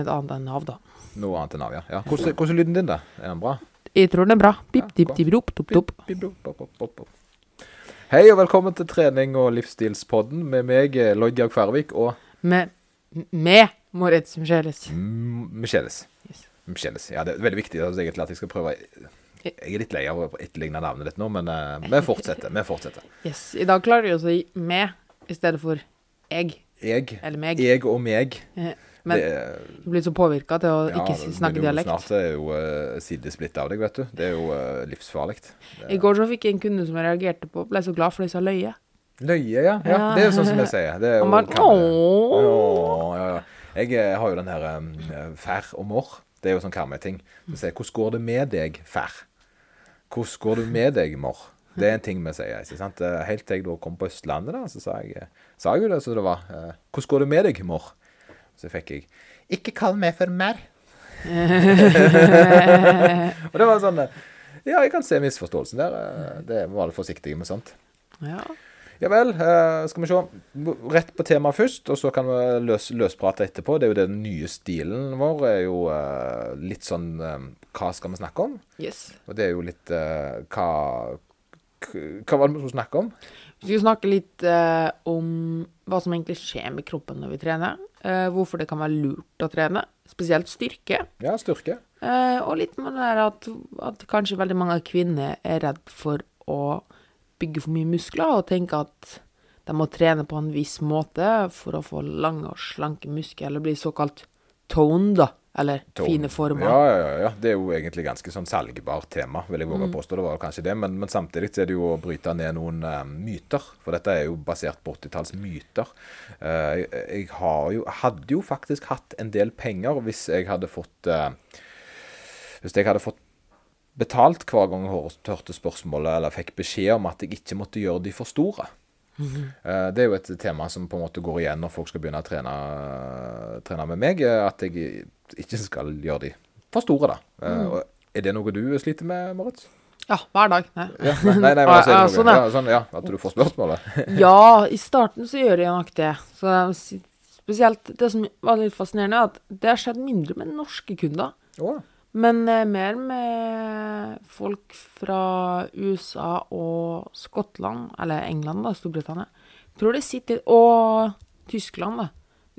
Et annet enn Nav, da. Noe annet enn Nav, ja. ja. Hvordan, hvordan er lyden din, da? Er den bra? Jeg tror den er bra. Bip, dip, dip, rop, pop, pop. Hei og velkommen til trening- og livsstilspodden med meg, Georg Færvik og Med, med Moritz Micheles. Micheles. Yes. Ja, det er veldig viktig altså, egentlig at jeg skal prøve Jeg er litt lei av å etterligne navnet ditt nå, men eh, vi fortsetter. Vi fortsetter. Yes. I dag klarer vi å si med i stedet for jeg Jeg, eller meg. jeg og meg. Eh, Men det er, du blir så påvirka til å ja, ikke snakke dialekt. Snart er jo uh, sidesplitt av deg, vet du. Det er jo uh, livsfarlig. I går så fikk jeg en kunde som jeg reagerte på, ble så glad for de sa løye. Løye, ja. ja. Det er jo sånn som jeg sier. Det er jo Han bare ååå. Ja, ja. Jeg eh, har jo den her um, fær og morr. Det er jo sånn karmeting. Så sier hvordan går det med deg, fær? Hvordan går det med deg, morr? Det er en ting vi sier. ikke sant? Eh, Helt til jeg da kom på Østlandet, da, så sa jeg, eh, sa jeg jo det som det var. eh, Hvordan går det med deg, mor? Så fikk jeg Ikke kall meg for mer. og det var sånn Ja, jeg kan se misforståelsen der. eh, Det var det forsiktige med sånt. Ja. Ja vel, eh, skal vi se. Rett på temaet først, og så kan vi løs, løsprate etterpå. Det er jo den nye stilen vår er jo eh, litt sånn Hva skal vi snakke om? Yes. Og det er jo litt hva Hva var det vi skulle snakke om? Vi skal snakke litt eh, om hva som egentlig skjer med kroppen når vi trener. eh, hvorfor det kan være lurt å trene, spesielt styrke. Ja, styrke. Eh, og litt med det der at, at kanskje veldig mange kvinner er redd for å bygge for mye muskler, og tenke at de må trene på en viss måte for å få lange og slanke muskler, eller bli såkalt toned, da. Eller Tom. fine former. Ja, ja, ja. Det er jo egentlig ganske sånn salgbart tema, vil jeg våge Mm. påstå. Det var kanskje det, men, men samtidig er det jo å bryte ned noen uh, myter. For dette er jo basert på 80-talls myter. Eh, jeg jo, hadde jo faktisk hatt en del penger hvis jeg hadde fått uh, Hvis jeg hadde fått betalt hver gang jeg hørte spørsmålet eller fikk beskjed om at jeg ikke måtte gjøre de for store. Eh, Det er jo et tema som på en måte går igjen når folk skal begynne å trene, trene med meg. eh, At jeg ikke skal gjøre de for store, da. Eh, og Er det noe du sliter med, Moritz? Ja, hver dag. Nei. Ja, nei, nei, nei, men altså, ja, sånn, ja. sånn, ja, At du får spørsmålet? Ja, i starten så gjør jeg nok det. Så spesielt det som var litt fascinerende, er at det har skjedd mindre med norske kunder. Å, Men eh, mer med folk fra USA og Skottland, eller England, da, Storbritannia. Jeg tror det sitter Og Tyskland, da.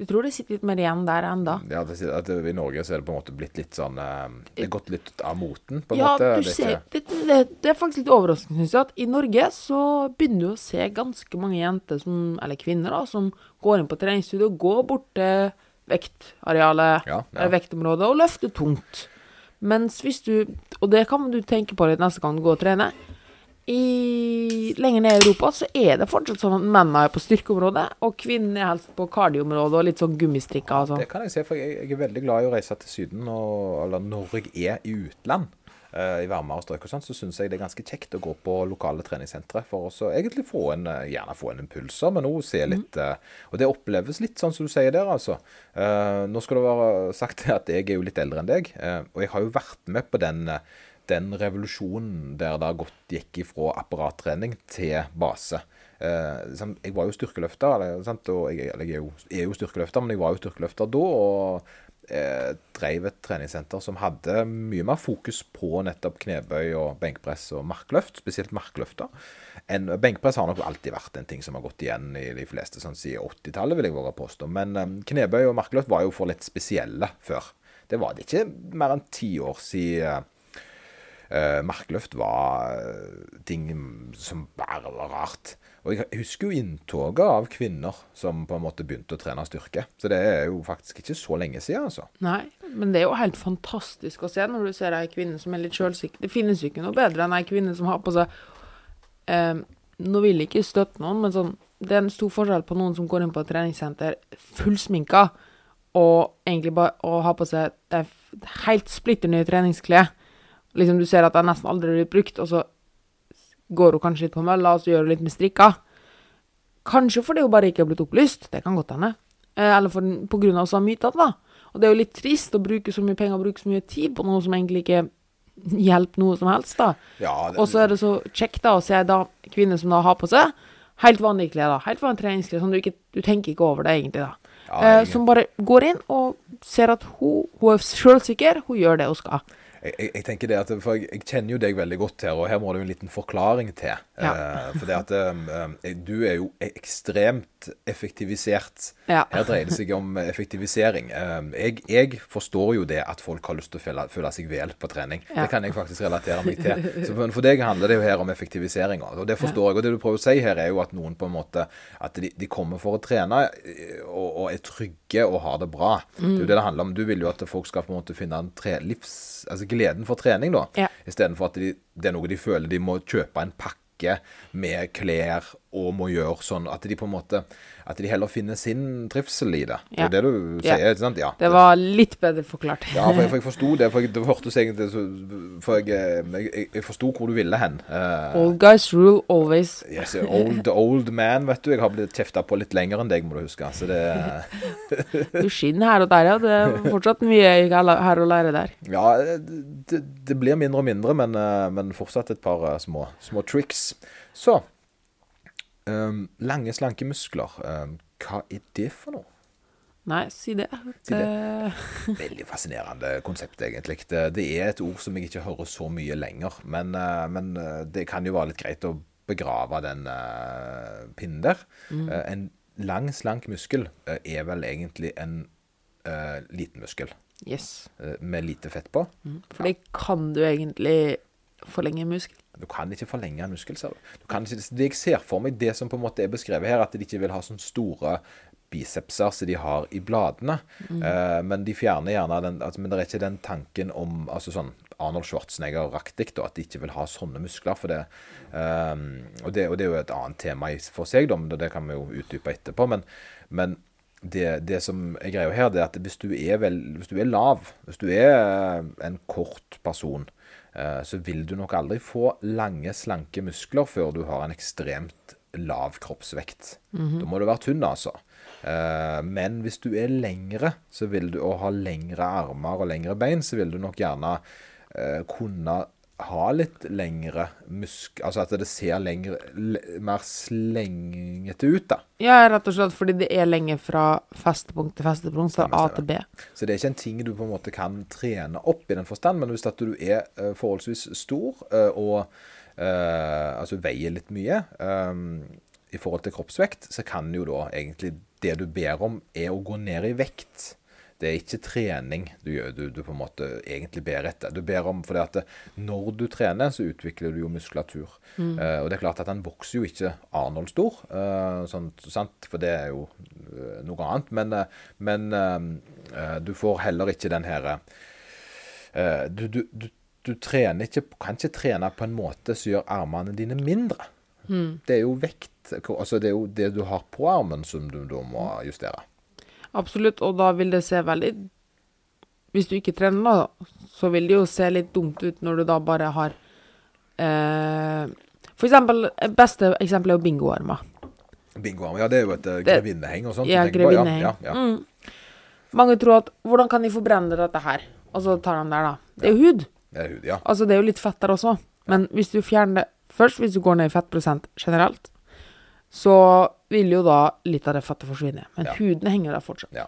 Jeg tror det sitter litt mer igjen der enda. ja, det, at I Norge så er det på en måte blitt litt sånn eh, Det er gått litt av moten, på en Ja, måte. du er ser, det, det, det er faktisk litt overraskende, syns jeg, at i Norge så begynner du å se ganske mange jenter, som, eller kvinner, da, som går inn på treningsstudio og går bort til vektarealet, Ja, ja. vektområdet, og løfter tungt. Mens hvis du Og det kan du tenke på litt neste gang du går og trener. I, lenger ned i Europa så er det fortsatt sånn at mennene er på styrkeområdet, og kvinnene er helst på kardioområdet og litt sånn gummistrikker og sånn. Det kan jeg se, for jeg, jeg er veldig glad i å reise til Syden, og, eller når jeg er i utland, i varmere strøk og sånn, så syns jeg det er ganske kjekt å gå på lokale treningssentre for å egentlig få en, eh, gjerne få en impulser, men òg se litt eh, Og det oppleves litt sånn som du sier der, altså. Eh, nå skal det være sagt at jeg er jo litt eldre enn deg, eh, og jeg har jo vært med på den eh, den revolusjonen der det har gått gikk ifra apparattrening til base. Eh, jeg var jo styrkeløfter, eller, og jeg, er, jo, er jo styrkeløfter, men jeg var jo styrkeløfter da. og eh, drev et treningssenter som hadde mye mer fokus på nettopp knebøy og benkpress og markløft, spesielt markløfter. En, benkpress har nok alltid vært en ting som har gått igjen i de fleste sånn siden 80-tallet, vil jeg våge å påstå. Men eh, knebøy og markløft var jo for litt spesielle før. Det var det ikke mer enn ti år siden eh, markløft var eh, ting som bare var rart. Og jeg husker jo inntoget av kvinner som på en måte begynte å trene styrke. Så det er jo faktisk ikke så lenge siden, altså. Nei, men det er jo helt fantastisk å se når du ser ei kvinne som er litt sjølsikker. Det finnes jo ikke noe bedre enn ei kvinne som har på seg eh, Nå vil jeg ikke støtte noen, men sånn Det er en stor forskjell på noen som går inn på et treningssenter fullsminka og egentlig bare og har på seg helt splitter nye treningsklær. Liksom Du ser at det nesten aldri blir brukt, og så går hun kanskje litt på mølla, og så gjør hun litt med strikka. Kanskje fordi hun bare ikke er blitt opplyst, det kan godt hende. Eh, Eller for, på grunn av sånne myter, da. Og det er jo litt trist å bruke så mye penger og bruke så mye tid på noe som egentlig ikke hjelper noe som helst, da. Ja, det, Og så er det så kjekt da å se da kvinner som da har på seg helt vanlige klær, da. Helt vanlige treningsklær, sånn du ikke Du tenker ikke over det egentlig, da. Ja, eh, som bare går inn og ser at hun, hun er sjølsikker, hun gjør det hun skal. Jeg, jeg, jeg tenker det at, for jeg, jeg kjenner jo deg veldig godt her, og her må det jo en liten forklaring til. Ja. Uh, for det at eh, du er jo ekstremt effektivisert. Ja. Her dreier det seg om effektivisering. Eh, jeg, jeg forstår jo det at folk har lyst til å føle, føle seg vel på trening. Ja. Det kan jeg faktisk relatere meg til. Så for, deg handler det jo her om effektivisering. Og det forstår jeg. Og det du prøver å si her, er jo at noen på en måte At de, de kommer for å trene eh, og, og er trygge og har det bra. Det er jo det det handler om. Du vil jo at folk skal på en måte finne en tre, livs, altså gleden for trening, da. Ja. Istedenfor at de, det er noe de føler de må kjøpe en pakke med klær og må gjøre sånn. At de på en måte At de heller finner sin trivsel i det. Det er det du Ja. sier, ikke sant? Ja. Det var litt bedre forklart. Ja, for jeg, for jeg forsto det. For jeg, det hørtes egentlig For jeg, eh, jeg, jeg, jeg forsto hvor du ville hen. Uh, Old guys rule always. yes, old, old man, vet du. Jeg har blitt kjefta på litt lenger enn deg, må du huske. Så det Du skinner her og der, ja. Det er fortsatt mye her å lære der. Ja, det, det blir mindre og mindre, men, eh, men fortsatt et par eh, små, små tricks. Så um, Lange, slanke muskler. Um, hva er det for noe? Nei, si det. Si det. Eh, Veldig fascinerende konsept, egentlig. Det, det er et ord som jeg ikke hører så mye lenger. Men, eh, men eh, det kan jo være litt greit å begrave den uh, pinnen der. Eh, en lang, slank muskel uh, er vel egentlig en liten muskel yes. med lite fett på. For det kan du egentlig forlenge muskel. Du kan ikke forlenge en muskel, ser du. kan ikke, det jeg ser for meg, det som på en måte er beskrevet her, at de ikke vil ha sånne store bicepser som de har i bladene. Eh, men de fjerner gjerne den altså, Men det er ikke den tanken om altså sånn Arnold Schwarzenegger-aktig, at de ikke vil ha sånne muskler. for det, um, og, det og det er jo et annet tema i- for seg, da, men det, kan vi jo utdype etterpå. Men, men det, det som er greia her, det er at hvis du er, vel, hvis du er lav, hvis du er eh, en kort person, så vil du nok aldri få lange, slanke muskler før du har en ekstremt lav kroppsvekt. Da må du være tynn, altså. Eh, men hvis du er lengre, så vil du, og har lengre armer og lengre bein, så vil du nok gjerne eh, kunne ha litt lengre musk... Altså at det ser lengre, le, mer slengete ut, da. Ja, rett og slett fordi det er lenger fra festepunkt til festepunkt, fra A til B. Så det er ikke en ting du på en måte kan trene opp i den forstand, men hvis at du er eh, forholdsvis stor eh, og eh, altså veier litt mye i forhold til kroppsvekt, så kan jo da egentlig det du ber om, er å gå ned i vekt. Det er ikke trening du du, du på en måte egentlig ber etter. Du ber om, fordi at Når du trener, så utvikler du jo muskulatur. Eh, og det er klart at han vokser jo ikke Arnold stor, uh, sånt, sant? for det er jo eh, noe annet. Men, eh, men uh, eh, du får heller ikke den her eh, du, du, du, du trener ikke, kan ikke trene på en måte som gjør armene dine mindre. Det er jo vekt altså Det er jo det du har på armen, som du da må justere. Absolutt, og da vil det se veldig Hvis du ikke trener, da, så vil det jo se litt dumt ut når du da bare har eh, For eksempel, beste eksempel er jo bingoarmer. Bingoarm, ja, det er jo et uh, grevinneheng og sånt. Ja, grevinneheng. Ja, ja, ja. Mm. Mange tror at Hvordan kan de forbrenne dette her? Og så tar de der, da. Det er jo hud. Det er hud, ja. Altså, det er jo litt fett der også. Men hvis du fjerner det først, hvis du går ned i fettprosent generelt, så vil jo da litt av det fettet forsvinne. Men Ja. huden henger der fortsatt. ja.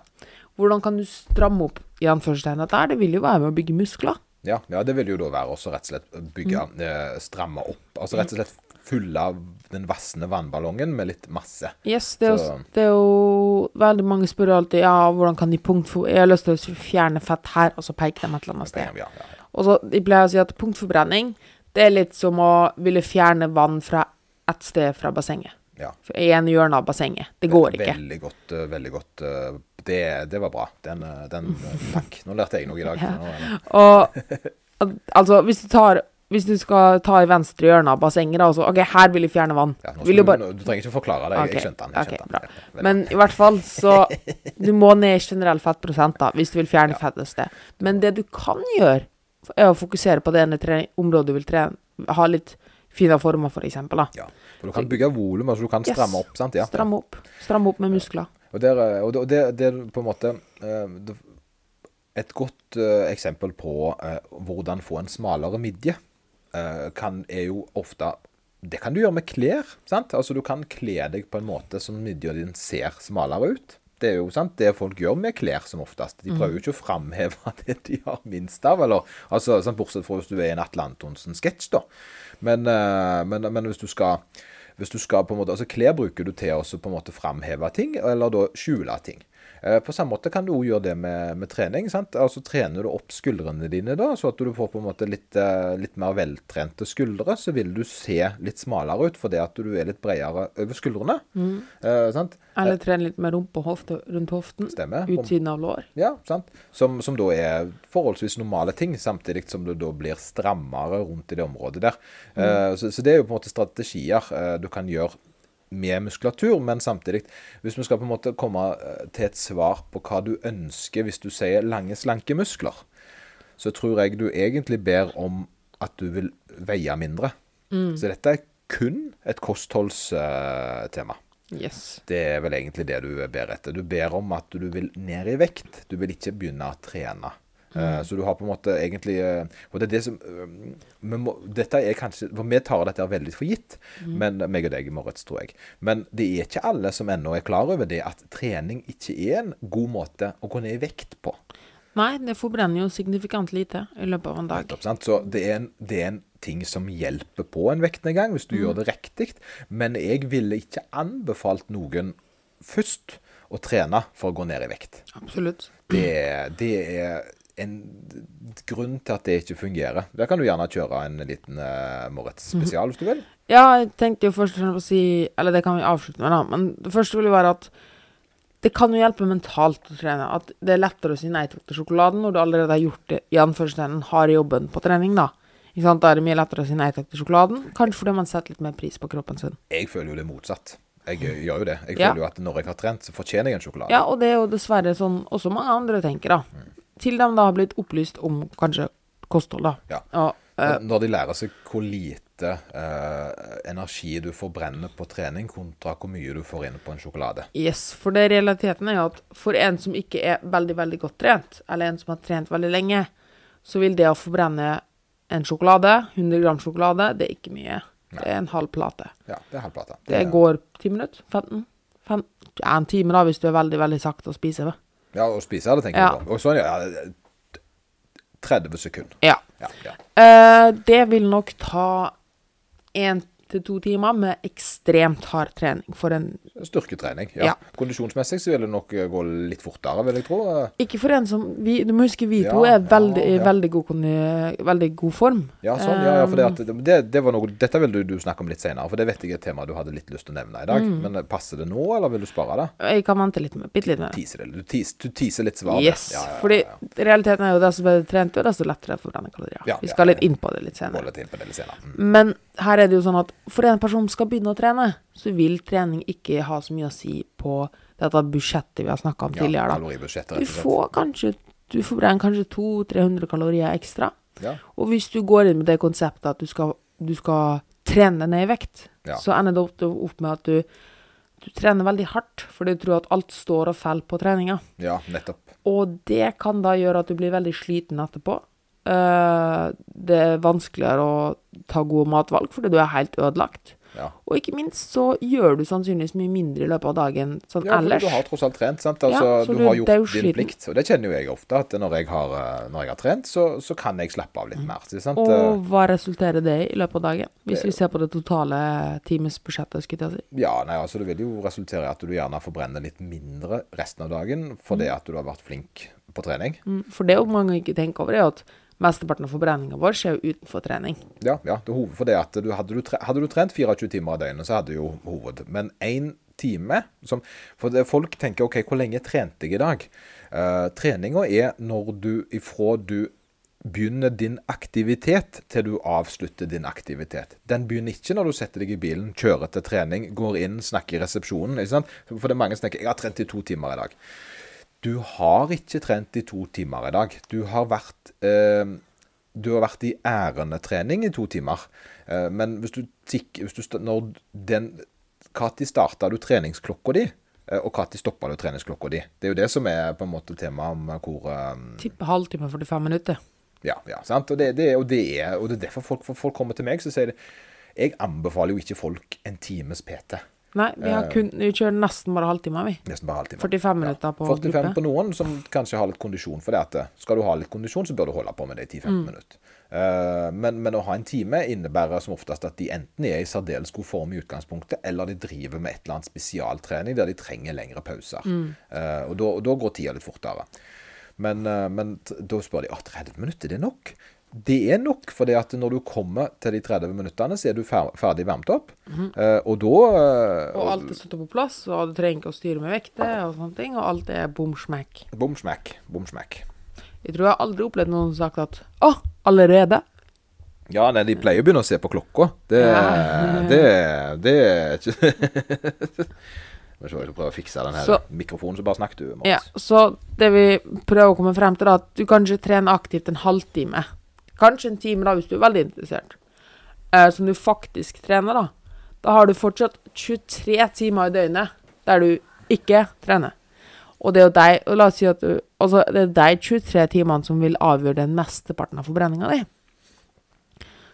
Hvordan kan du stramme opp i anførselstegn der? Det vil jo være med å bygge muskler. Ja, ja, det vil jo da være også rett og slett bygge, Mm. eh, stramme opp. Altså rett og slett fylle den vassende vannballongen med litt masse. Yes, det er, jo, det er jo Veldig mange spør alltid ja, hvordan kan de punktfor... Jeg har lyst til å fjerne fett her, og så peke dem et eller annet sted. Ja, ja, ja. Og så De pleier å si at punktforbrenning det er litt som å ville fjerne vann fra ett sted fra bassenget. Ja. I en hjørne av bassenget. Det går ikke. Veldig godt. eh, veldig godt. eh, Det, det var bra. Den, eh, den Takk. Nå lærte jeg noe i dag. Ja. Og altså, hvis du tar hvis du skal ta i venstre hjørne av bassenget, da, og så OK, her vil jeg fjerne vann. Ja, skal du, bare, du trenger ikke forklare det. Jeg, Ok, jeg skjønte den. Jeg skjønte den. bra. Ja, men i hvert fall, så Du må ned i generell fettprosent, da, hvis du vil fjerne Ja. fett et sted. Men det du kan gjøre, er å fokusere på det ene området du vil trene. Ha litt fine former, for eksempel, da. Ja. For du kan bygge volum, altså du kan Yes. stramme opp. sant? Ja. Stramme opp. Stramme opp med muskler. Og, der, eh, og det, og det, er på en måte eh, Et godt eh, eksempel på hvordan få en smalere midje, kan, er jo ofte Det kan du gjøre med klær. sant? Altså Du kan kle deg på en måte som midja din ser smalere ut. Det er jo sant, det folk gjør med klær som oftest. De prøver jo ikke å framheve det de har minst av. eller, altså, sant, Bortsett fra hvis du er i en Atle Antonsen-sketsj, da. Men, men, men hvis du skal hvis du skal på en måte, altså Klær bruker du til å på en måte framheve ting, eller da skjule ting. Eh, på samme måte kan du òg gjøre det med, med, trening. sant? Altså Trener du opp skuldrene dine da, så at du får på en måte litt, eh, litt mer veltrente skuldre, så vil du se litt smalere ut fordi at du er litt bredere over skuldrene. Mm. Eh, sant? Eller trene litt med rumpa hofte, rundt hoften. Stemmer. Utsiden av lår. Ja, sant. Som, som, da er forholdsvis normale ting, samtidig som du da blir strammere rundt i det området der. Mm. Eh, så, så, det er jo på en måte strategier eh, du kan gjøre med muskulatur, men samtidig, hvis vi skal på en måte komme eh, til et svar på hva du ønsker hvis du sier lange, slanke muskler, så tror jeg du egentlig ber om at du vil veie mindre. Mm. Så dette er kun et kostholdstema. Yes. Det er vel egentlig det du ber etter. Du ber om at du vil ned i vekt. Du vil ikke begynne å trene. Mm. Så du har på en måte egentlig eh, Og det er det som eh, må, Dette er kanskje For vi tar dette veldig for gitt, mm. men meg og deg i Moritz, tror jeg. Men det er ikke alle som ennå er klar over det at trening ikke er en god måte å gå ned i vekt på. Nei, det forbrenner jo signifikant lite i løpet av en dag. Nettopp, Så det er, en, det er, en, ting som hjelper på en vektnedgang, hvis du mm. gjør det riktig. Men jeg ville ikke anbefalt noen først å trene for å gå ned i vekt. Absolutt. Det, det er en grunn til at det ikke fungerer. Der kan du gjerne kjøre en liten uh, Moritz spesial, hvis du vil. Ja, jeg tenkte jo først å si Eller det kan vi avslutte med, da. Men det første vil jo være at det kan jo hjelpe mentalt å trene. At det er lettere å si nei til sjokoladen når du allerede har gjort det i anførselstegn har jobben på trening, da. Ikke sant? Da er det mye lettere å si nei takk til sjokoladen. Kanskje fordi man setter litt mer pris på kroppen sin. Jeg føler jo det motsatt. Jeg gjør jo det. Jeg føler ja. jo at når jeg har trent, så fortjener jeg en sjokolade. Ja, og det er jo dessverre sånn også mange andre tenker, da. Mm til de da har blitt opplyst om kanskje kosthold, da. Ja. Og, uh, når de lærer seg hvor lite uh, energi du forbrenner på trening, kontra hvor mye du får inn på en sjokolade. Yes, for det realiteten er jo at for en som ikke er veldig, veldig godt trent, eller en som har trent veldig lenge, så vil det å forbrenne en sjokolade, 100 gram sjokolade, det er ikke mye. Nei. Det er en halv plate. Ja, det er halv plate. Det, det går 10 minutter? 15? 15? Ja, en time, da, hvis du er veldig, veldig sakte å spise. Med. Ja, å spise det, tenker ja. jeg på. Og sånn, ja. 30 sekunder. Ja. ja, ja. Uh, det vil nok ta en til to timer med ekstremt hard trening for en Styrketrening, ja. ja. Kondisjonsmessig så vil det nok eh, gå litt fortere, vil jeg tro. Ikke for en som vi, Du må huske vi to ja, er veldig, ja, veldig, god, veldig, god, form. Ja, sånn, ja, ja for det, at, det, det var noe, Dette vil du, du snakke om litt senere, for det vet jeg er et tema du hadde litt lyst til å nevne i dag. Mm. Men passer det nå, eller vil du spare det? Jeg kan vente litt med, bitte litt med det. Det. Du, teaser, du teaser litt svaret. Yes, fordi realiteten er jo det som er trent, desto lettere å forbrenne kalorier. vi skal litt inn på det litt senere. Litt inn på det litt senere. Mm. Men her er det jo sånn at for en person skal begynne å trene, så vil trening ikke ha så mye å si på dette budsjettet vi har snakka om tidligere. Da. Du får kanskje du forbrenner kanskje 200-300 kalorier ekstra. Ja. Og hvis du går inn med det konseptet at du skal, du skal trene ned i vekt, ja. så ender det opp med at du, du trener veldig hardt, fordi du tror at alt står og faller på treninga. Ja, nettopp. Og det kan da gjøre at du blir veldig sliten etterpå. Uh, det er vanskeligere å ta gode matvalg fordi du er helt ødelagt. Ja. Og ikke minst så gjør du sannsynligvis mye mindre i løpet av dagen sånn ja, ellers. Ja, for du har tross alt trent. sant? Altså, ja, du, du, har gjort din plikt. Og det kjenner jo jeg ofte, at når jeg har, eh, når jeg har trent, så, så, kan jeg slappe av litt mm. mer. Sant? Og eh, hva resulterer det i i løpet av dagen? Hvis vi ser på det totale timesbudsjettet, skulle jeg si. Ja, nei, altså det vil jo resultere i at du gjerne forbrenner litt mindre resten av dagen fordi mm. at du har vært flink på trening. Mm, for det mange ikke tenker over, er at Mesteparten av forbrenninga vår skjer jo utenfor trening. Ja, ja det er for det at du, hadde, du, hadde, du, trent 24 timer av døgnet, så hadde jo hoved. Men én time som, For folk tenker OK, hvor lenge trente jeg i dag? Uh, treninga er når du ifra du begynner din aktivitet til du avslutter din aktivitet. Den begynner ikke når du setter deg i bilen, kjører til trening, går inn, snakker i resepsjonen. For det er mange som tenker jeg har trent i to timer i dag. Du har ikke trent i to timer i dag. Du har vært, eh, du har vært i ærendetrening i to timer. Eh, men hvis du, hvis du når den Når starta du treningsklokka di? Eh, og når stoppa du treningsklokka di? Det er jo det som er på en måte temaet om hvor um... Tipper halvtime 45 minutter. Ja, ja sant. Og det, det, og, det er, og det, er, derfor folk, folk kommer til meg så sier det, Jeg anbefaler jo ikke folk en times PT. Nei, vi, har kun, vi kjører nesten bare halvtime, vi. Nesten bare halvtime. 45 minutter på 45 gruppe. på noen som kanskje har litt kondisjon. For det at eh, skal du ha litt kondisjon, så bør du holde på med det i 10-15 Mm. minutter. Eh, men, men å ha en time innebærer som oftest at de enten er i særdeles god form i utgangspunktet, eller de driver med et eller annet spesialtrening der de trenger lengre pauser. Mm. Eh, og da, går tida litt fortere. Men, eh, men da spør de ah, 30 minutter, det er nok. Det er nok, for når du kommer til de 30 minuttene, så er du ferdig varmt opp. Eh, og da Mhm. Og alt er satt på plass, og du trenger ikke å styre med vekter og sånne ting, og alt er bom smekk. Bom smekk. Bom smekk. Jeg tror jeg aldri har opplevd noen som sagt at å, allerede? Ja, nei, de pleier å begynne å se på klokka. Det, Ja. det, det er ikke Må se, jeg skal prøve å fikse den her Så- mikrofonen, så bare snakker du, Mats. Ja, så det vi prøver å komme frem til, er at du kanskje trener aktivt en halvtime. Kanskje en time, da, hvis du er veldig interessert. Eh, som du faktisk trener, da. Da har du fortsatt 23 timer i døgnet der du ikke trener. Og det er jo deg og La oss si at du Altså, det er de 23 timene som vil avgjøre den mesteparten av forbrenninga di.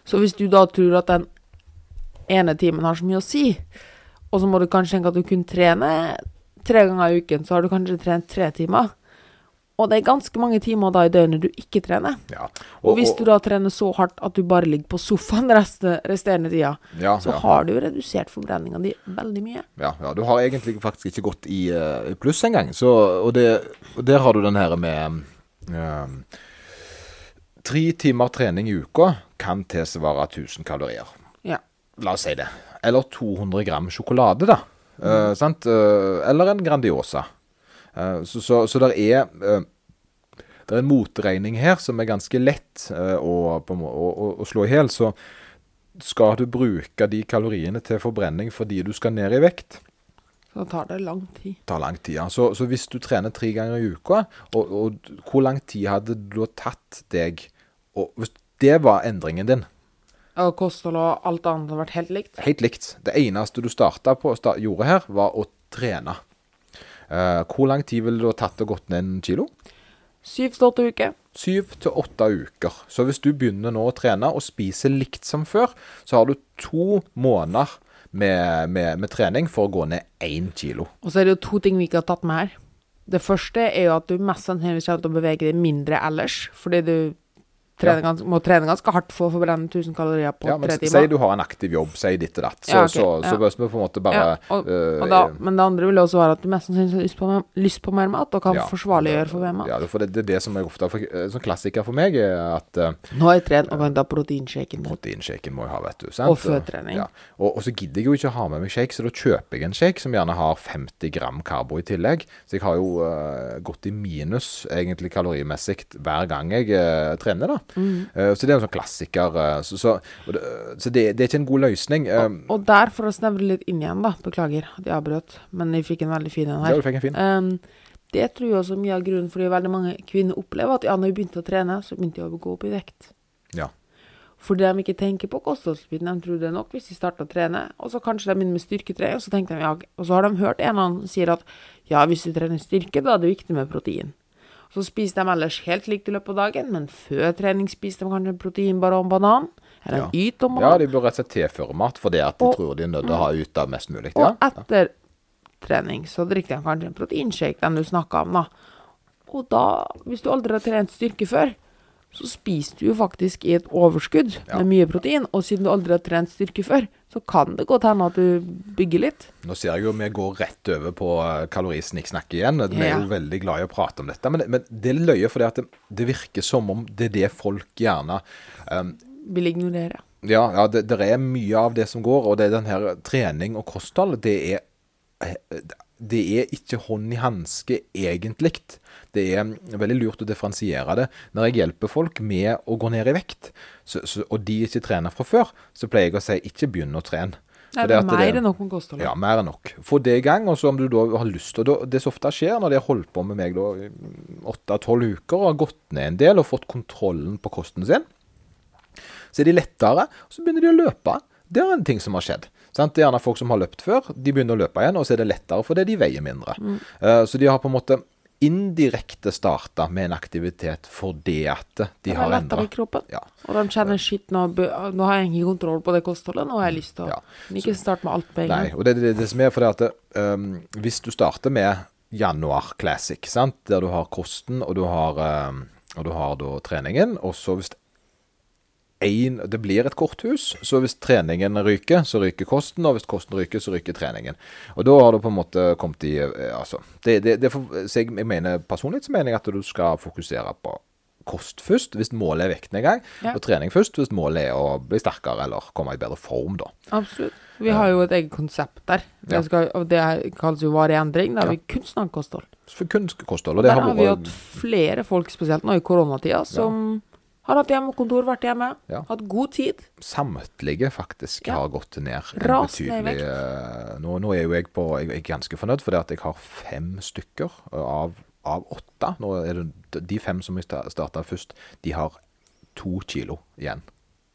Så hvis du da tror at den ene timen har så mye å si, og så må du kanskje tenke at du kun trener tre ganger i uken, så har du kanskje trent tre timer. Og det er ganske mange timer da i døgnet du ikke trener. Ja. Og, hvis du da trener så hardt at du bare ligger på sofaen resten, resterende tida, ja, så ja, har du redusert forbrenninga di veldig mye. ja, ja, du har egentlig faktisk ikke gått i uh, pluss engang. Så, og, det, og der har du den her med eh, Tre timer trening i uka kan tilsvare 1000 kalorier. Ja. La oss si det. Eller 200 gram sjokolade, da. Mm. sant? uh, eller en Grandiosa. Eh, så, så, så der er eh, Det er en motregning her som er ganske lett eh, å, å, å, slå i hjel. Så skal du bruke de kaloriene til forbrenning fordi du skal ned i vekt, Så tar det lang tid. tar lang tid. ja. Så, så hvis du trener tre ganger i uka, og, og hvor lang tid hadde det da tatt deg og Hvis det var endringen din, Og kosthold og alt annet hadde vært helt likt. Helt likt. Det eneste du på, start, gjorde her, var å trene. Eh, hvor lang tid ville det ha tatt å gått ned en kilo? Syv til åtte uker. Syv til åtte uker. Så hvis du begynner nå å trene og spiser likt som før, så har du to måneder med, med, med trening for å gå ned én kilo. Og så er det jo to ting vi ikke har tatt med her. Det første er jo at du mest sannsynligvis kommer til å bevege deg mindre ellers, fordi du trener gans må trene ganske hardt for å forbrenne 1000 kalorier på Ja, men tre Si du har en aktiv jobb, si ditt og datt. Så, Ja, okay, så, så ja. bør vi på en måte bare Ja, og, eh, og da, men det andre vil også være at du mest sannsynlig har lyst på, lyst på mer mat, og kan ja, forsvarliggjøre for mer mat. Ja, for det, det er det som er ofte eh, sånn klassiker for meg, er at uh, Nå har jeg trent og kan ta proteinshaken. Proteinshaken må jeg ha, vet du. Sant? Og før trening. Ja. Og, og så gidder jeg jo ikke å ha med meg shake, så da kjøper jeg en shake som gjerne har 50 gram karbo i tillegg. Så jeg har jo uh, gått i minus egentlig kalorimessig hver gang jeg eh, trener, da. Mm. Uh, så det er en sånn klassiker. Uh, så så, og det, så det, det er ikke en god løsning. eh, Og der, for å snevre litt inn igjen, da, beklager at jeg avbrøt, men jeg fikk en veldig fin en ja, her. du fikk en fin. Um, det tror jeg også mye av grunnen fordi veldig mange kvinner opplever at ja, når jeg begynte å trene, så begynte jeg å gå opp i vekt. Ja. Fordi de ikke tenker på kostholdsbiten. De tror det er nok hvis de starter å trene, og så kanskje de begynner med styrketrening, og så tenker de ja, og så har de hørt en eller annen sier at ja, hvis du trener styrke, da er det viktig med protein. Så spiser de ellers helt likt i løpet av dagen, men før trening spiser de kanskje en proteinbar og en banan, eller en yt og ja, de bør rett og slett tilføre mat for det at de Og- tror de er nødt til å ha ut av mest mulig. Ja. Og etter trening så drikker de kanskje en proteinshake, den du snakka om, da. Og da, hvis du aldri har trent styrke før, så spiser du jo faktisk i et overskudd Ja. med mye protein. Og siden du aldri har trent styrke før, så kan det godt hende at du bygger litt. Nå ser jeg jo vi går rett over på eh, kalorisnikksnakk igjen. Vi er Ja. jo veldig glad i å prate om dette. Men, men det er løye det at det, det virker som om det er det folk gjerne um, Vil ignorere. Ja, ja det, det er mye av det som går, og det er den her trening og kosthold. Det er eh, det er ikke hånd i hanske egentlig. Det er veldig lurt å differensiere det. Når jeg hjelper folk med å gå ned i vekt, så, så, og de ikke trener fra før, så pleier jeg å si ikke begynn å trene. Nei, det er det- mer enn nok med kosthold. ja, mer enn nok. Få det i gang, og så om du da har lyst til da, Det som ofte skjer når de har holdt på med meg da i åtte-tolv uker og har gått ned en del og fått kontrollen på kosten sin, så er de lettere, og så begynner de å løpe. Det er en ting som har skjedd. Sant? Det er gjerne folk som har løpt før, de begynner å løpe igjen, og så er det lettere fordi de veier mindre. Eh, så de har på en måte indirekte starta med en aktivitet fordi at de Det har endra lettere i kroppen. ja. Og de kjenner shit, nå, nå har jeg ikke kontroll på det kostholdet, nå har jeg lyst til å Ja. Ikke start med alt på en Nei, og det det, det som er fordi at um, hvis du starter med januar classic, sant? der du har kosten og du har, um, og du har da treningen, og så hvis en, det blir et korthus, så hvis treningen ryker, så ryker kosten, og hvis kosten ryker, så ryker treningen. Og da har du på en måte kommet i eh, altså, det, det, det for, så jeg, jeg mener Personlig så mener jeg at du skal fokusere på kost først, hvis målet er vektnedgang, Ja. og trening først, hvis målet er å bli sterkere eller komme i bedre form, da. Absolutt. Vi har jo et eget konsept der. Det, skal, og det kalles jo varig endring. Da har Ja. vi kunstnerkosthold. snakket kosthold. For kun kosthold. Og det Der har har vi hatt flere folk, spesielt nå i koronatida, som har hatt hjemmekontor, vært hjemme, Ja. hatt god tid. Samtlige faktisk Ja. har gått ned en Rasende i eh, nå, nå er jo jeg på Jeg er ganske fornøyd, fordi at jeg har fem stykker eh, av, av åtte. Nå er det De fem som jeg starta først, de har to kilo igjen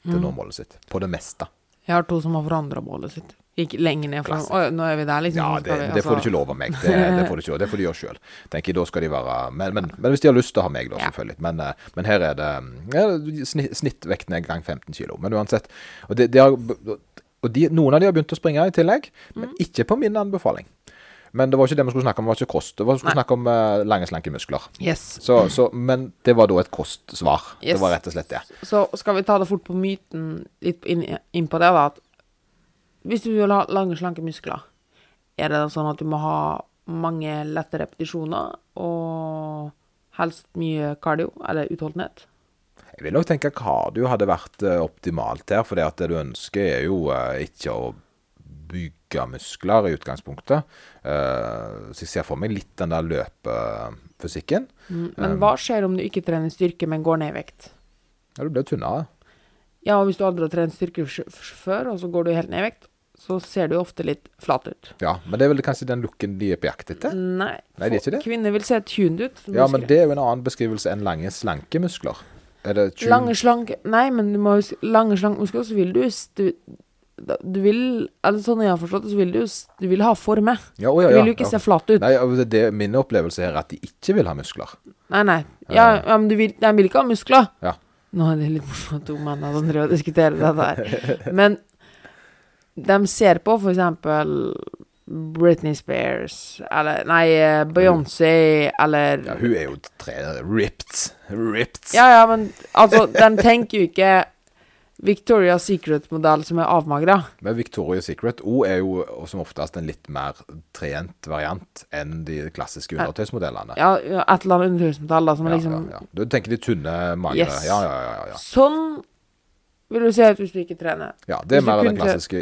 til mm. nå målet sitt. På det meste. Jeg har to som har forandra målet sitt. Gikk lenger ned. For, Å, nå er vi der, liksom. Ja, det, vi, altså. det får du altså- ikke lov av meg. Det, det får du ikke, det får de gjøre sjøl. Tenker da skal de være men, men, men hvis de har lyst til å ha meg, da, selvfølgelig. Men, eh, men her er det ja, snitt, snittvekten gang 15 kilo. Men uansett. Og, det, de har, og de, noen av de har begynt å springe i tillegg, men Mm. ikke på min anbefaling. Men det var ikke det vi skulle snakke om, det var ikke kost. Det var, vi skulle Nei. snakke om uh, lange, slanke muskler. Yes. Så, så, men det var da et kostsvar. Det var rett og slett det. Så skal vi ta det fort på myten, litt inn, inn på det, da. At hvis du vil ha lange, slanke muskler, er det sånn at du må ha mange lette repetisjoner og helst mye cardio, eller utholdenhet? Jeg vil nok tenke cardio hadde vært eh, optimalt her, for det du ønsker er jo eh, ikke å bygge muskler i utgangspunktet. Eh, så jeg ser for meg litt den der løpefysikken. Mm, Men hva skjer om du ikke trener styrke, men går ned i vekt? Ja, du blir tynnere. Ja, og hvis du aldri har trent styrke før, og så går du helt ned i vekt, så ser du jo ofte litt flat ut. Ja, men det er vel kanskje den looken de er på jakt etter? Nei. Nei, det er ikke det. Kvinner vil se tuned ut. Ja, men det er jo en annen beskrivelse enn lange, slanke muskler. Er det tjue- Lange, slanke Nei, men du må huske Lange, slanke muskler, så vil du Du, du vil Eller sånn jeg har forstått det, så vil du Du vil ha forme. ja, oh, ja, Du vil jo ikke ja. se flat ut. Nei, det, det, Min opplevelse her er at de ikke vil ha muskler. Nei, nei. Ja, ja men du vil, de vil ikke ha muskler. Ja. Nå er det litt morsomt at to menn har driver og diskuterer det der. Men de ser på for eksempel Britney Spears, eller Nei, eh, Beyoncé, eller Ja, hun er jo tre ripped. Ripped. Ja, ja, men altså, de tenker jo ikke Victoria's Secret-modell som er avmagra. Men Victoria's Secret òg er jo som oftest en litt mer trent variant enn de klassiske undertøysmodellene. Ja, et eller annet undertøysmodell da, som Ja, liksom ja, ja. Du tenker de tynne, magre Yes. ja, ja, ja, ja, ja. Sånn vil du se ut hvis du ikke trener. ja. Det er mer den klassiske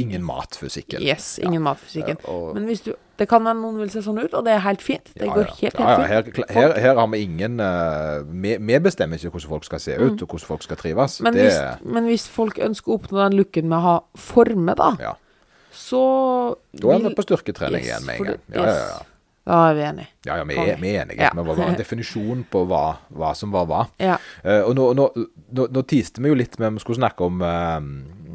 ingen mat-fysikken. Yes, ingen matfysikken. Ja, og- Men hvis du Det kan være noen vil se sånn ut, og det er helt fint. Det Ja, går ja. helt, helt ja, ja. fint. Her, her, her har vi ingen uh, vi, vi bestemmer ikke hvordan folk skal se ut, og hvordan folk skal trives. Mm. Men det, hvis, men hvis folk ønsker å oppnå den looken med å ha forme, da, ja. så Da er vi på styrketrening Yes, igjen med en gang. Ja, ja, yes. Ja. Da er vi enige. Ja, ja, vi er, vi er enige. Ja. Vi må bare en definisjon på hva, hva som var hva. Ja. Uh, og nå, nå, nå, nå tiste vi jo litt med om Vi skulle snakke om eh,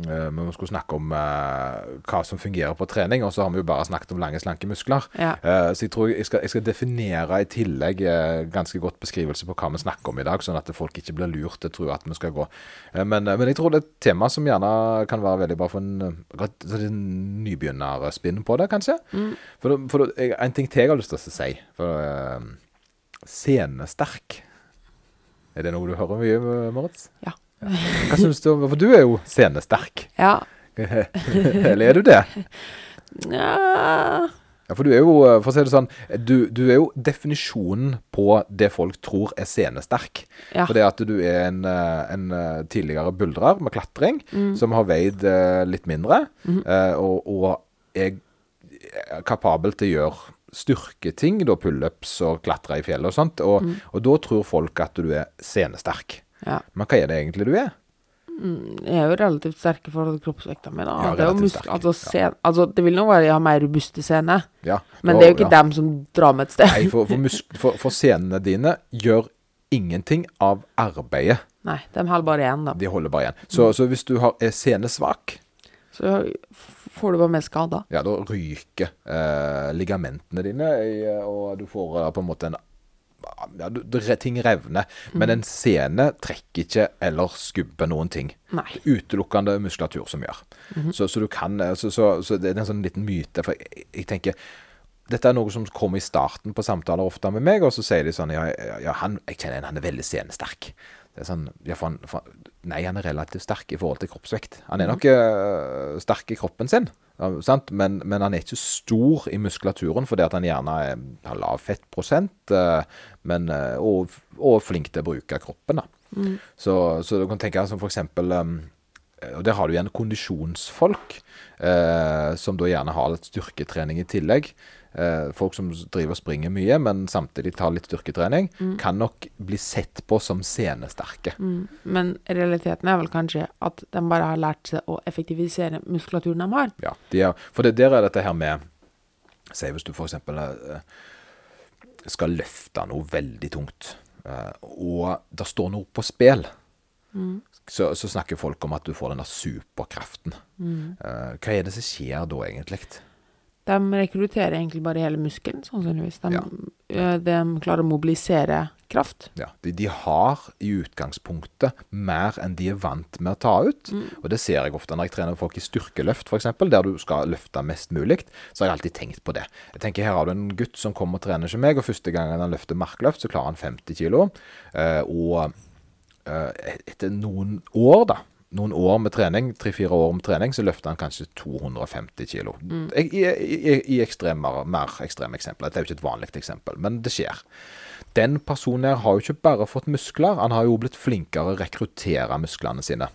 Vi skulle snakke om eh, hva som fungerer på trening, og så har vi jo bare snakket om lange, slanke muskler. Ja. Eh, så jeg tror jeg skal, jeg skal definere i tillegg eh, ganske godt beskrivelse på hva vi snakker om i dag, sånn at folk ikke blir lurt til å tro at vi skal gå. Eh, men, eh, men jeg tror det er et tema som gjerne kan være veldig bra for en, eh, en nybegynnerspinn på det, kanskje. Mm. For, for en ting til jeg har lyst til å si. For Scenesterk. Er det noe du hører mye, Moritz? Ja. Hva syns du om For du er jo scenesterk. Ja. Eller er du det? ja. Ja, for du er jo, for å si det sånn, du, du er jo definisjonen på det folk tror er scenesterk. Ja. For det at du er en, eh, en eh, tidligere buldrer med klatring, Mm. som har veid eh, litt mindre, eh, og, og er kapabel til å gjøre styrketing, da pullups og klatre i fjellet og sånt. Og, Mm. og da tror folk at du er scenesterk. Ja. Men hva er det egentlig du er? Mm, Jeg er jo relativt sterk i forhold til kroppsvekta mi. da. Ja, det, er jo sterk, altså, sen, altså, det vil nå være jeg har mer robuste sener, Ja, men det er jo ikke ja. dem som drar meg et sted. Nei, for, for, for, for senene dine gjør ingenting av arbeidet. Nei, de holder bare igjen, da. De holder bare igjen. Så, så hvis du har, er senesvak Så får du bare mer skader. Ja, da ryker eh, ligamentene dine, og du får eh, på en måte en ja, Ting revner. Men en sene trekker ikke eller skubber noen ting. Nei. Det er utelukkende muskulatur som gjør. så, så du kan eh, så, så, så det er en sånn liten myte. For jeg, jeg tenker dette er noe som kommer i starten på samtaler ofte med meg, og så sier de sånn Ja, ja, ja han, jeg kjenner en, han er veldig senesterk. Det er sånn, ja, for han, for, nei, han er relativt sterk i forhold til kroppsvekt. Han er nok øh, sterk i kroppen sin? Men, men han er ikke stor i muskulaturen fordi at han gjerne er, har lav fettprosent øh, men, øh, og, og flink til å bruke kroppen. Da. Så, så du kan tenke deg som for eksempel og der har du igjen kondisjonsfolk, eh, som da gjerne har litt styrketrening i tillegg. Eh, folk som driver og springer mye, men samtidig tar litt styrketrening, kan nok bli sett på som senesterke. Mm. Men realiteten er vel kanskje at de bare har lært seg å effektivisere muskulaturen de har. Ja, de er, for det der er dette her med Si hvis du f.eks. Uh, skal løfte noe veldig tungt, eh, og det står noe på spill. Så, så snakker folk om at du får den der superkraften. Mm. hva er det som skjer da, egentlig? De rekrutterer egentlig bare hele muskelen, sannsynligvis. De, Ja. eh, de klarer å mobilisere kraft. Ja, de, de har i utgangspunktet mer enn de er vant med å ta ut. Og det ser jeg ofte når jeg trener folk i styrkeløft, f.eks., der du skal løfte mest mulig. Så har jeg alltid tenkt på det. Jeg tenker Her har du en gutt som kommer og trener som meg, og første gangen han løfter markløft, så klarer han 50 kilo. Eh, og eh, etter noen år, da noen år med trening, tre-fire år med trening, så løfter han kanskje 250 kilo. Mm. I, i, i ekstremer, mer ekstreme eksempler. Dette er jo ikke et vanlig eksempel, men det skjer. Den personen her har jo ikke bare fått muskler, han har jo blitt flinkere å rekruttere musklene sine.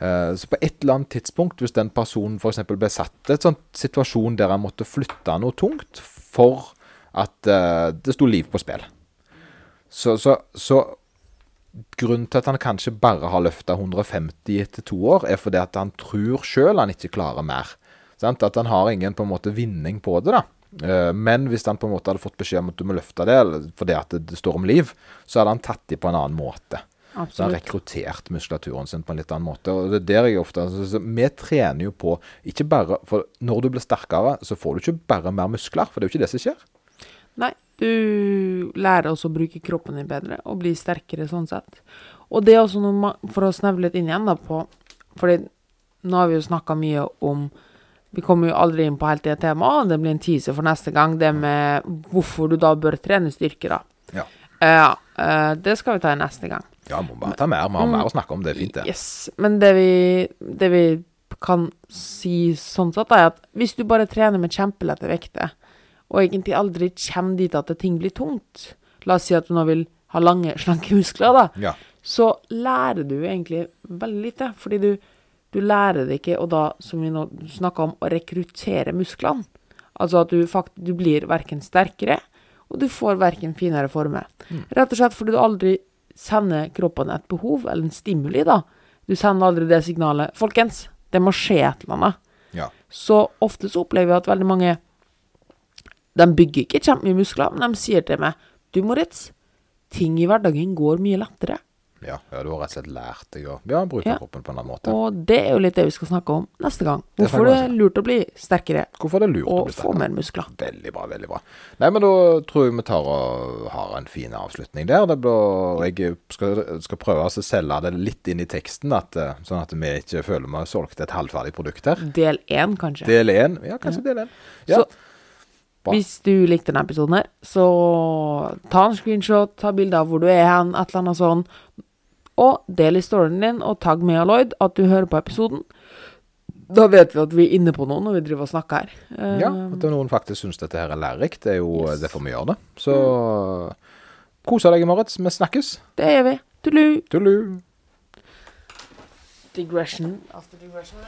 Eh, Så på et eller annet tidspunkt, hvis den personen f.eks. ble satt i en sånn situasjon der han måtte flytte noe tungt for at eh, det sto liv på spill, så, så, så grunnen til at han kanskje bare har løfta 150 etter to år, er fordi at han tror sjøl han ikke klarer mer. Sant? At han har ingen på en måte vinning på det. da. Eh, Men hvis han på en måte hadde fått beskjed om at du må løfte det fordi at det, det står om liv, så hadde han tatt de på en annen måte. Absolutt. Så han rekruttert muskulaturen sin på en litt annen måte. Og det er der jeg ofte så, så, Vi trener jo på ikke bare For når du blir sterkere, så får du ikke bare mer muskler, for det er jo ikke det som skjer. Nei, du lærer også å bruke kroppen din bedre og bli sterkere sånn sett. Og det er også noe man, For å snevre litt inn igjen, da, på Fordi nå har vi jo snakka mye om Vi kommer jo aldri inn på helt det temaet, det blir en teaser for neste gang. Det med hvorfor du da bør trene styrke, da. Ja. Uh, uh, det skal vi ta i neste gang. Ja, må bare ta mer. Vi har mer å snakke om. Det er fint, det. Yes. Men det vi, det vi kan si sånn sett, er at hvis du bare trener med kjempelette vekter, og egentlig aldri kommer dit at ting blir tungt La oss si at du nå vil ha lange, slanke muskler, da. Ja. Så lærer du egentlig veldig lite. Fordi du, du lærer det ikke, og da, som vi nå snakka om, å rekruttere musklene. Altså at du fakt du blir verken sterkere, og du får verken finere former. Rett og slett fordi du aldri sender kroppen et behov, eller en stimuli, da. Du sender aldri det signalet. Folkens, det må skje et eller annet. Ja. Så ofte så opplever vi at veldig mange De bygger ikke kjempemye muskler, men de sier til meg Du, Moritz, ting i hverdagen går mye lettere. Ja, ja, du har rett og slett lært deg å ja, bruke Ja. kroppen på en annen måte. Og det er jo litt det vi skal snakke om neste gang. Hvorfor det vi er lurt å bli sterkere Hvorfor er det lurt å og få mer muskler. Veldig bra, veldig bra. Nei, men da tror jeg vi tar og har en fin avslutning der. Det blir, jeg skal, skal prøve å selge det litt inn i teksten, at, eh, sånn at vi ikke føler vi har solgt et halvferdig produkt her. Del én, kanskje. Del én. Ja, kanskje del én. Ja. Så. Hvis du likte denne episoden her, så ta en screenshot, ta bilde av hvor du er hen, et eller annet sånn, og del i storyen din, og tagg meg og Lloyd at du hører på episoden. Da vet vi at vi er inne på noe når vi driver og snakker her. Eh, ja, at noen faktisk syns dette her er lærerikt, det er jo Yes. derfor vi gjør det. Så kos deg, Marit, Vi snakkes. Det gjør vi. Tullu. Tullu. Digression after digression.